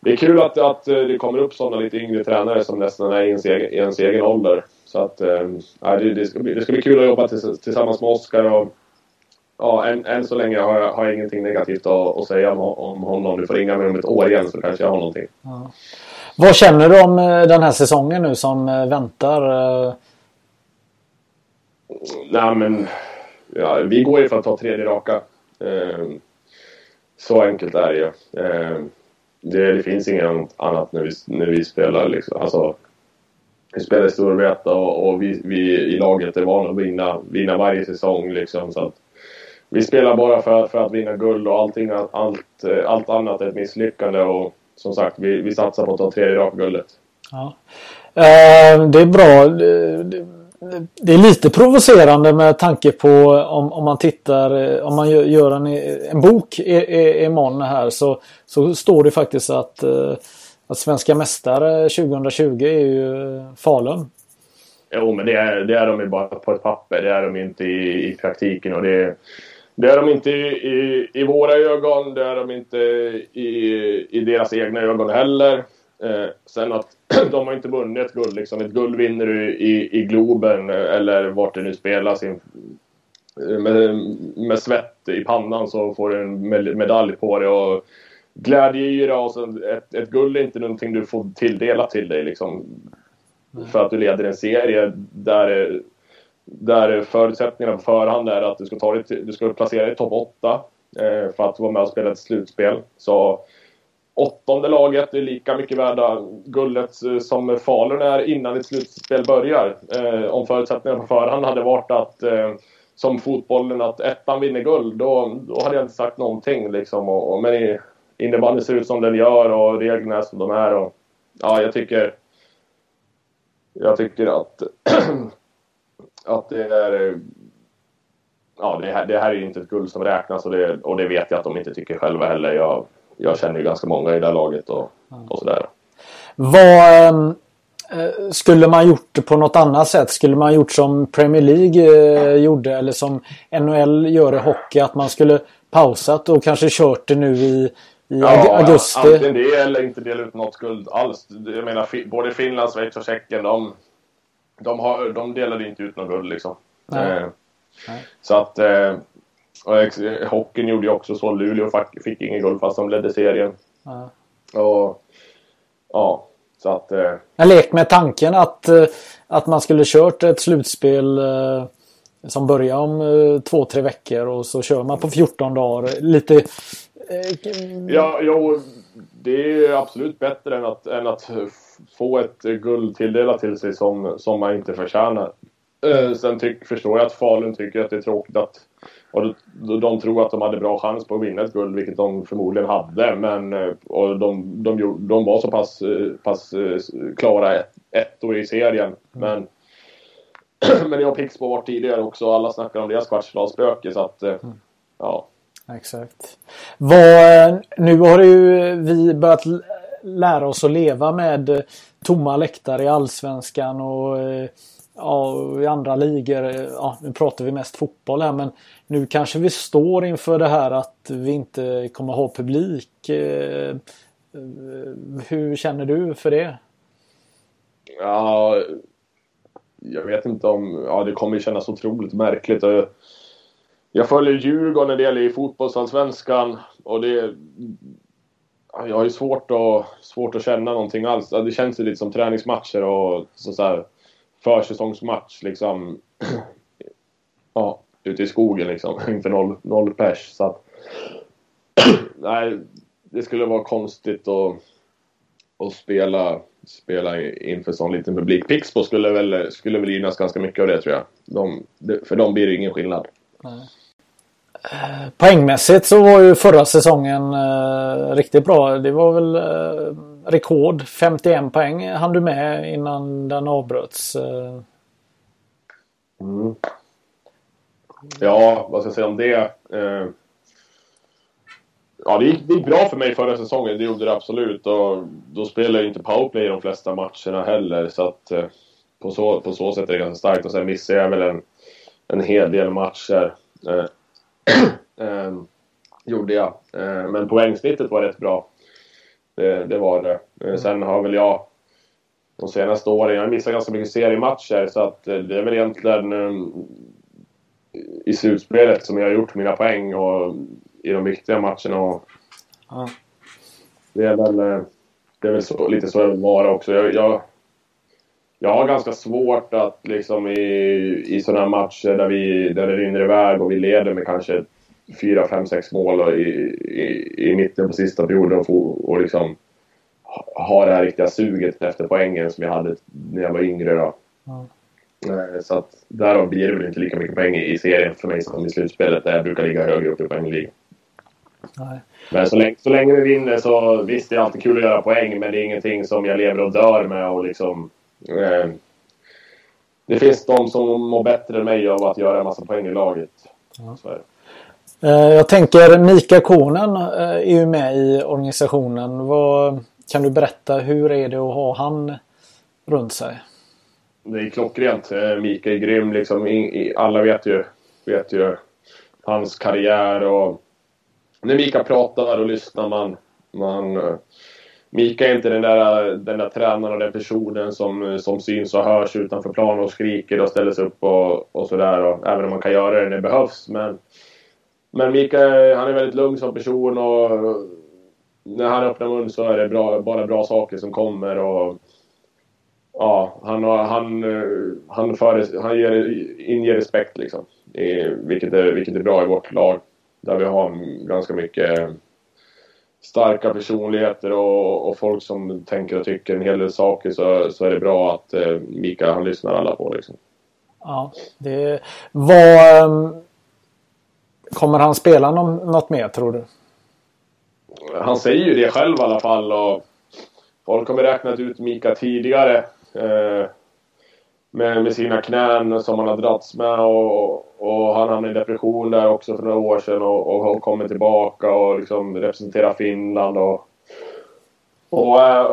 det är kul att, att det kommer upp sådana lite yngre tränare som nästan är i ens egen, ens egen ålder. Så att äh, det, det, ska bli, det ska bli kul att jobba tillsammans med Oskar. Och, ja, än, än så länge har jag, har jag ingenting negativt att, att säga om, om honom. Du får ringa mig om ett år igen så kanske jag har någonting. Ja. Vad känner du om eh, den här säsongen nu som eh, väntar? Eh? Nej men, ja, vi går ju för att ta tredje raka. Så enkelt är det ju. Det, det finns inget annat när vi, när vi spelar liksom. Alltså, vi spelar i Storvreta och, och vi, vi, i laget är vana att vinna, vinna varje säsong liksom. Så att vi spelar bara för, för att vinna guld och allting, allt, allt annat är ett misslyckande. Och, som sagt, vi, vi satsar på att ta tredje raka guldet. Ja. Eh, det är bra. Det, det, det är lite provocerande med tanke på om, om man tittar, eh, om man gör, en, en bok imorgon här så, så står det faktiskt att, eh, att svenska mästare 2020 är ju eh, Falun. Jo, men det är, det är de ju bara på ett papper. Det är de inte i, i praktiken. Och det, det är de inte i, i, i, våra ögon, det är de inte i, i deras egna ögon heller. Eh, sen att de har inte vunnit ett guld. Liksom. Ett guld vinner du i, i Globen eller vart det nu spelas. In, med, med svett i pannan så får du en medalj på det. Och glädjeyra och sen ett, ett guld är inte någonting du får tilldelat till dig. Liksom. För att du leder en serie där där förutsättningarna på förhand är att du ska, ta dig du ska placera dig i topp 8 eh, för att vara med och spela ett slutspel. Så åttonde laget är lika mycket värda guldet eh, som Falun är innan ett slutspel börjar. Eh, om förutsättningarna på förhand hade varit att eh, som fotbollen att ettan vinner guld, då, då hade jag inte sagt någonting. Liksom. Och, och, men innebandyn ser ut som den gör och reglerna är som de är. Och, ja, jag tycker... Jag tycker att... att det är... Ja, det här, det här är inte ett guld som räknas och det, och det vet jag att de inte tycker själva heller. Jag, jag känner ju ganska många i det här laget och, och sådär. Vad... Ähm Eh, skulle man gjort på något annat sätt? Skulle man gjort som Premier League eh, gjorde eller som NHL gör i hockey? Att man skulle pausat och kanske kört det nu i, i ja, augusti? Ja, antingen det eller inte dela ut något skuld alls. Jag menar både Finland, Schweiz och Tjeckien de, de, har, de delade inte ut något guld liksom. Nej. Eh, Nej. Så att eh, och hockeyn gjorde ju också så. Luleå fick, ingen guld fast de ledde serien. Ja. Och ja, så att, eh... Jag lek med tanken att, eh, att man skulle kört ett slutspel eh, som börjar om eh, två, tre veckor och så kör man på 14 dagar. Lite... Eh, ja, jo, det är absolut bättre än att, än att få ett guld tilldelat till sig som, som man inte förtjänar. Eh, sen tyck, förstår jag att Falun tycker att det är tråkigt att och de tror att de hade bra chans på att vinna ett guld, vilket de förmodligen hade. Men eh, och de, de, de var så pass, eh, pass eh, klara ett, ettor i serien. Mm. Men, men jag och Pixbo var tidigare också. Alla snackar om deras kvartsfinalsspöke. Så att, mm. ja. Exakt. Vad, nu har ju vi börjat lära oss att leva med tomma läktare i Allsvenskan och ja, i andra ligor. Ja, nu pratar vi mest fotboll här men nu kanske vi står inför det här att vi inte kommer ha publik. Eh, eh, hur känner du för det? Ja, jag vet inte om... Ja, det kommer kännas otroligt märkligt. Jag följer Djurgården när det gäller i fotbollsallsvenskan och det... Jag har ju svårt att, svårt att känna någonting alls. Det känns ju lite som träningsmatcher och så, så här, försäsongsmatch liksom. ja, ute i skogen liksom. Inför noll, noll pers. Så att, nej, det skulle vara konstigt att, att spela, spela inför sån liten publik. Pixbo skulle väl, skulle väl gynnas ganska mycket av det tror jag. De, för dem blir det ingen skillnad. Nej. Eh, poängmässigt så var ju förra säsongen eh, riktigt bra. Det var väl eh, rekord. 51 poäng hann du med innan den avbröts. Mm. Ja, vad ska jag säga om det? Eh, ja, det gick, det gick bra för mig förra säsongen. Det gjorde det absolut. Och då spelade jag inte powerplay i de flesta matcherna heller. Så att eh, på, så, på så sätt är det ganska starkt. Och sen missade jag väl en, en hel del matcher. Eh, eh, gjorde jag. Eh, men poängsnittet var rätt bra. Det, det var det. Mm. Sen har väl jag de senaste åren, jag har missat ganska mycket seriematcher så att det är väl egentligen i slutspelet som jag har gjort mina poäng och i de viktiga matcherna. Och ja. Det är väl, det är väl så, lite så jag vill vara också. Jag, jag, jag har ganska svårt att liksom i, i sådana här matcher där, vi, där det rinner iväg och vi leder med kanske fyra, fem, sex mål i, i, i mitten på sista perioden och, och liksom ha det här riktiga suget efter poängen som jag hade när jag var yngre. Då. Ja. Så att därav blir det väl inte lika mycket poäng i serien för mig som i slutspelet där jag brukar ligga högre upp i poängligan. Men så länge, så länge vi vinner så visst, det är alltid kul att göra poäng men det är ingenting som jag lever och dör med och liksom... Eh, det finns de som mår bättre än mig av att göra en massa poäng i laget. Ja. Eh, Eh, jag tänker Mika Konen eh, är ju med i organisationen. Vad, kan du berätta hur är det att ha han runt sig? Det är klockrent. Eh, Mika är grym liksom. Alla vet ju, vet ju hans karriär och när Mika pratar och lyssnar man, man Mika är inte den där, den där tränaren och den personen som, som syns och hörs utanför planen och skriker och ställer sig upp och, och sådär. Även om man kan göra det när det behövs. Men, men Mikael han är väldigt lugn som person och när han öppnar mun så är det bra, bara bra saker som kommer. Och, ja, han, han, eh, han, för, han ger, inger respekt liksom. I, vilket, är, vilket är bra i vårt lag. Där vi har ganska mycket starka personligheter och, och, folk som tänker och tycker en hel del saker så, så är det bra att eh, Mika han lyssnar alla på. Liksom. Ja, det var... Ehm, Kommer han spela någon, något mer tror du? Han säger ju det själv i alla fall och folk har räknat ut Mika tidigare. Eh, med, med sina knän som han har dragits med och, och han hamnade i depression där också för några år sedan och, och har kommit tillbaka och liksom representerar Finland och, och äh,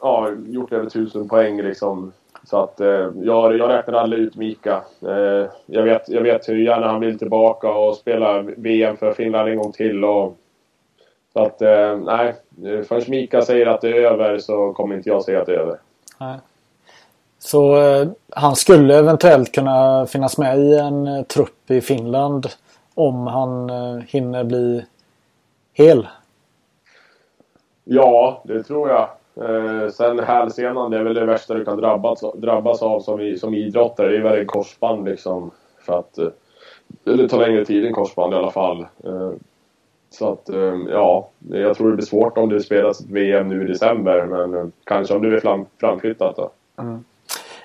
ja, gjort över tusen poäng liksom. Så att eh, jag, jag räknar aldrig ut Mika. Eh, jag, vet, jag vet hur gärna han vill tillbaka och spela VM för Finland en gång till. Och, så att eh, nej, förrän Mika säger att det är över så kommer inte jag säga att det är över. Nej. Så eh, han skulle eventuellt kunna finnas med i en eh, trupp i Finland om han eh, hinner bli hel. Ja, det tror jag. Eh, sen hälsenan, det är väl det värsta du kan drabbas, drabbas av som, som idrottare. Det är väl en korsband liksom. För att eh, det tar längre tid än korsband i alla fall. Eh, så att ja, jag tror det blir svårt om det spelas ett VM nu i december. Men kanske om det blir fram, framflyttat då. Mm.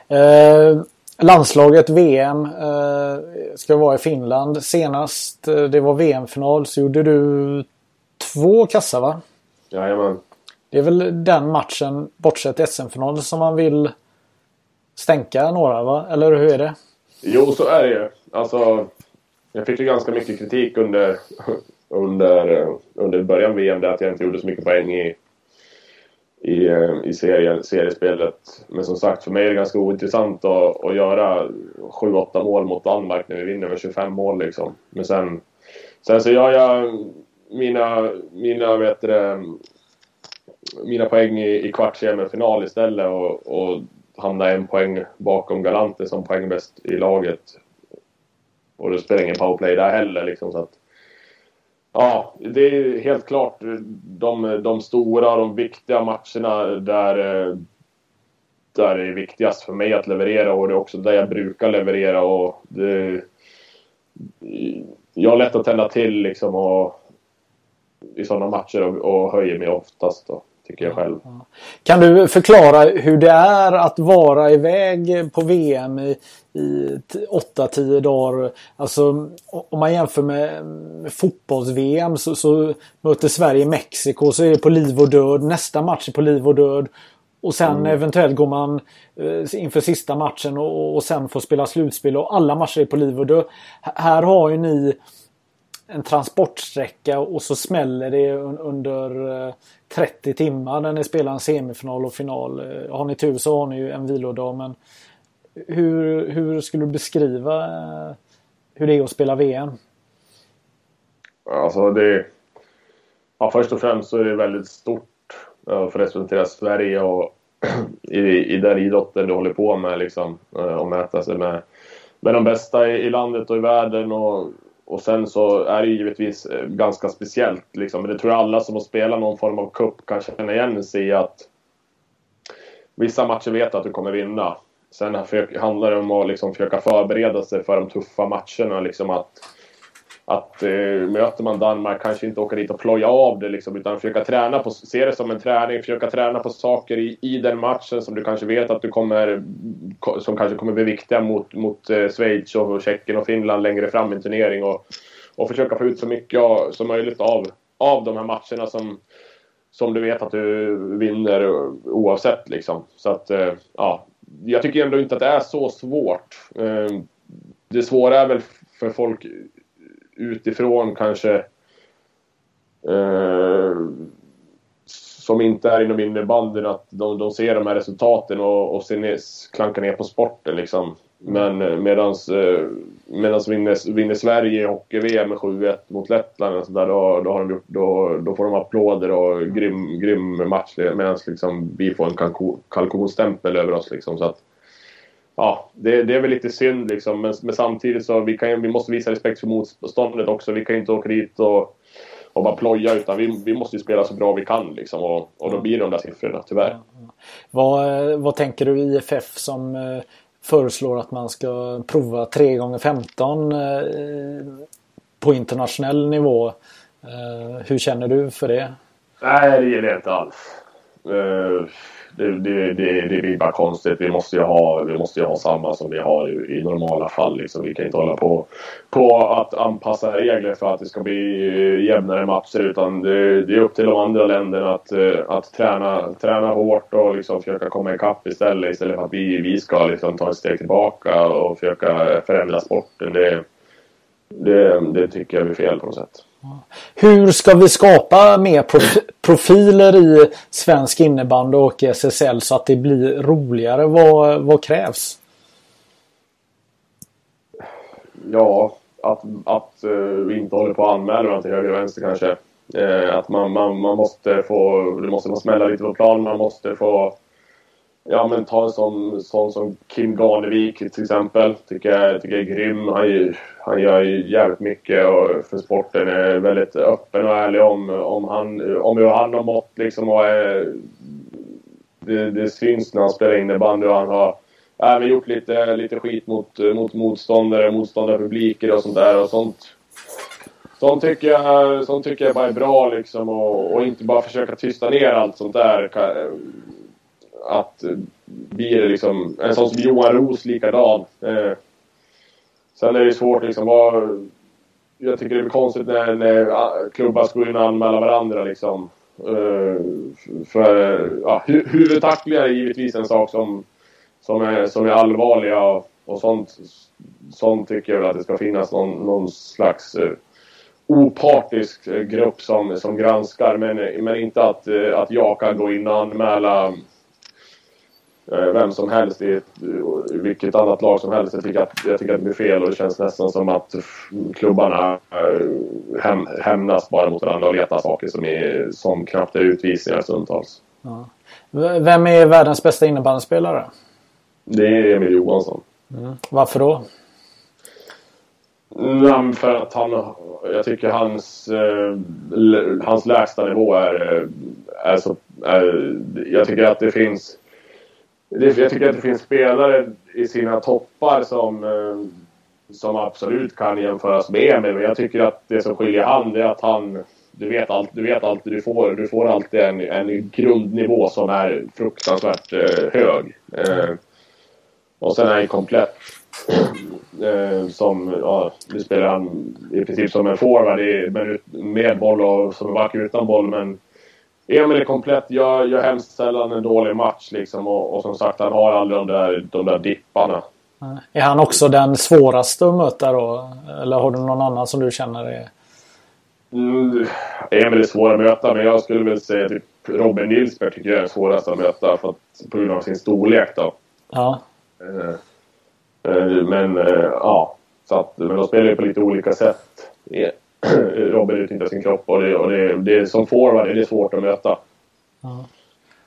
Eh, landslaget VM eh, ska vara i Finland. Senast eh, det var VM-final så gjorde du två kassar va? Jajamän. Det är väl den matchen, bortsett SM-finalen, som man vill stänka några va? Eller hur är det? Jo, så är det ju. Alltså, jag fick ju ganska mycket kritik under, under, under början av VM där att jag inte gjorde så mycket poäng i, i, eh, i serien, seriespelet. Men som sagt, för mig är det ganska ointressant att, att göra 7-8 mål mot Danmark när vi vinner med 25 mål liksom. Men sen, sen så gör jag mina, mina, vet det, mina poäng i, i kvartsfinal istället och, och hamna en poäng bakom Galante som poängbäst i laget. Och det spelar ingen powerplay där heller liksom så att Ja, det är helt klart de, de stora, de viktiga matcherna där, där det är viktigast för mig att leverera och det är också där jag brukar leverera. Och det, jag har lätt att tända till liksom och, i sådana matcher och, och höjer mig oftast. Då tycker jag själv. Kan du förklara hur det är att vara iväg på VM i, i 8-10 dagar? Alltså om man jämför med, fotbolls-VM så, så, möter Sverige Mexiko så är det på liv och död. Nästa match är på liv och död. Och sen mm. eventuellt går man eh, inför sista matchen och, och sen får spela slutspel och alla matcher är på liv och död. Här har ju ni en transportsträcka och så smäller det under eh, 30 timmar när ni spelar en semifinal och final. Eh, har ni tur så har ni ju en vilodag men hur, hur skulle du beskriva eh, hur det är att spela VM? Alltså det... Ja, först och främst så är det väldigt stort för att representera Sverige och i, i den idrotten du håller på med liksom. Och mäta sig med, med de bästa i, i landet och i världen och och sen så är det givetvis eh, ganska speciellt. Liksom. Men det tror jag alla som har spelat någon form av cup kan känna igen sig i att vissa matcher vet att du kommer vinna. Sen handlar det om att liksom försöka förbereda sig för de tuffa matcherna. Liksom att att eh, möter man Danmark kanske inte åka dit och ploja av det liksom, utan försöka träna på, se det som en träning, försöka träna på saker i, i den matchen som du kanske vet att du kommer, som kanske kommer bli viktiga mot, mot eh, Schweiz och Tjeckien och Finland längre fram i en turnering och, och försöka få ut så mycket som möjligt av, av de här matcherna som, som du vet att du vinner oavsett liksom. Så att, eh, ja, jag tycker ändå inte att det är så svårt. Eh, det svåra är väl för folk utifrån kanske eh, som inte är inom innebandyn att de, de ser de här resultaten och, och ner, klankar ner på sporten liksom. Men eh, medans, eh, medans vinner, vinner Sverige hockey-VM med 7-1 mot Lettland och så där, då, då, har de gjort, då, då får de applåder och grym, grym match medan liksom, vi får en kalkonstämpel över oss. Liksom, så att, ja, det, det, är väl lite synd liksom. Men, men, samtidigt så vi, kan, vi måste visa respekt för motståndet också. Vi kan inte åka dit och, och bara ploja utan vi, vi måste spela så bra vi kan liksom. Och, och då blir det de där siffrorna tyvärr. Vad, vad tänker du IFF som eh, föreslår att man ska prova 3 gånger 15 eh, på internationell nivå? Eh, hur känner du för det? Nej, det gillar jag inte alls. Det, det, det, det blir bara konstigt. Vi måste ju ha, vi måste ha samma som vi har i, i normala fall. Liksom. Vi kan inte hålla på, på att anpassa regler för att det ska bli eh, jämnare matcher. Utan det, det är upp till de andra länderna att, eh, att träna, träna hårt och liksom försöka komma ikapp istället. Istället för att vi, vi ska liksom ta ett steg tillbaka och försöka förändra sporten. Det, det, det tycker jag är fel på något sätt. Hur ska vi skapa mer profiler i svensk innebandy och SSL så att det blir roligare? Vad, vad krävs? Ja, att, att uh, vi inte håller på att anmäla varandra till höger och vänster kanske. Uh, att man, man, man måste få, det måste få smälla lite på plan. Man måste få Ja men ta en sån, sån som Kim Ganevik till exempel. Tycker jag, tycker jag är grym. Han, han gör ju jävligt mycket och för sporten. Är väldigt öppen och ärlig om, om, han, om hur han har mått liksom. Och är, det, det syns när han spelar innebandy och han har även gjort lite, lite skit mot, mot motståndare, motståndarpubliker och sånt där. Och sånt, sånt, tycker jag, sånt tycker jag bara är bra liksom. Och, och inte bara försöka tysta ner allt sånt där att eh, blir det liksom en sån som Johan Roos likadan. Eh, sen är det svårt liksom vad, Jag tycker det är konstigt när, när ah, klubbar ska gå in och anmäla varandra liksom. Eh, för ja, hu huvudtacklingar är givetvis en sak som, som, är, som är allvarliga och, och sånt, sånt tycker jag väl att det ska finnas någon, någon slags eh, opartisk eh, grupp som, som granskar men, men inte att, eh, att jag kan gå in och anmäla vem som helst i ett, vilket annat lag som helst. Jag tycker, att, jag tycker att det blir fel och det känns nästan som att klubbarna eh, häm, hämnas bara mot varandra och letar saker som, är, som knappt är utvisningar stundtals. Ja. Vem är världens bästa innebandyspelare? Det är Emil Johansson. Mm. Varför då? Mm, för att han, jag tycker hans, eh, hans lägsta nivå är, är så... Är, jag tycker att det finns jag tycker att det finns spelare i sina toppar som, eh, som absolut kan jämföras med Emil. Men jag tycker att det som skiljer han är att han... Du vet, allt, du vet alltid, du får, du får alltid en, en grundnivå som är fruktansvärt eh, hög. Eh, och sen är han komplett. Eh, som, ja, nu spelar han i princip som en forward med boll och som en back utan boll. Men Emil är komplett, gör, gör hemskt sällan en dålig match liksom. Och, och, som sagt, han har aldrig de där, de där dipparna. Är han också den svåraste att möta då? Eller har du någon annan som du känner är... Mm, Emil är svår att möta, men jag skulle väl säga typ Robin Nilsberg tycker jag är svårast att möta för att, på grund av sin storlek då. Ja. Eh, eh, men eh, ja, så att, men de spelar ju på lite olika sätt. Robin utnyttjar sin kropp och det, och det, det som forward är det svårt att möta. Ja.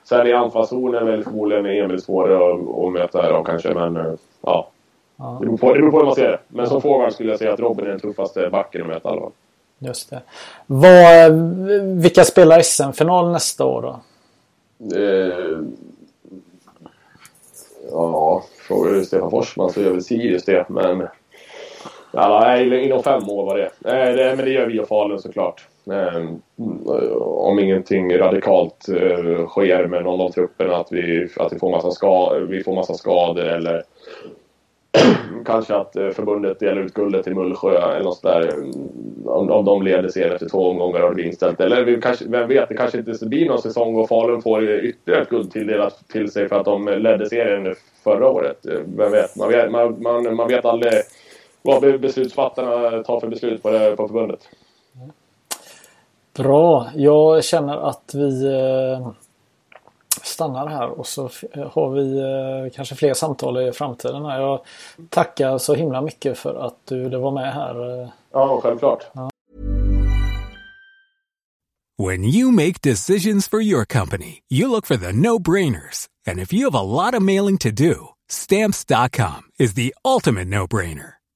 Sen i anfallszonen är förmodligen Emil svårare att, att möta då kanske men eh, ja. ja. Det, beror på, det beror på hur man ser det. Men som forward skulle jag säga att Robin är den tuffaste backen att möta i alla fall. Just det. Vad, vilka spelar SM-final nästa år då? Eh, ja, frågar du Stefan Forsman så gör väl Sirius det men Ja, nej, inom fem år var det. Eh, det men det gör vi och Falun såklart. Eh, om ingenting radikalt eh, sker med någon av trupperna att vi, att vi, får, massa ska, vi får massa skador eller kanske att eh, förbundet delar ut guldet till Mullsjö eller något där. Om, om de leder serien efter två omgångar och det blir inställt. Eller vi kanske, vem vet, det kanske inte blir någon säsong och Falun får ytterligare ett guld tilldelat till sig för att de ledde serien förra året. Eh, vem vet? Man vet, man, man, man vet aldrig vad beslutsfattarna tar för beslut på, det, på förbundet. Bra. Jag känner att vi eh, stannar här och så har vi eh, kanske fler samtal i framtiden. Jag tackar så himla mycket för att du var med här. Eh. Ja, självklart. Ja. When you make decisions for your company, you look for the no-brainers. And if you have a lot of mailing to do, stamps.com is the ultimate no-brainer.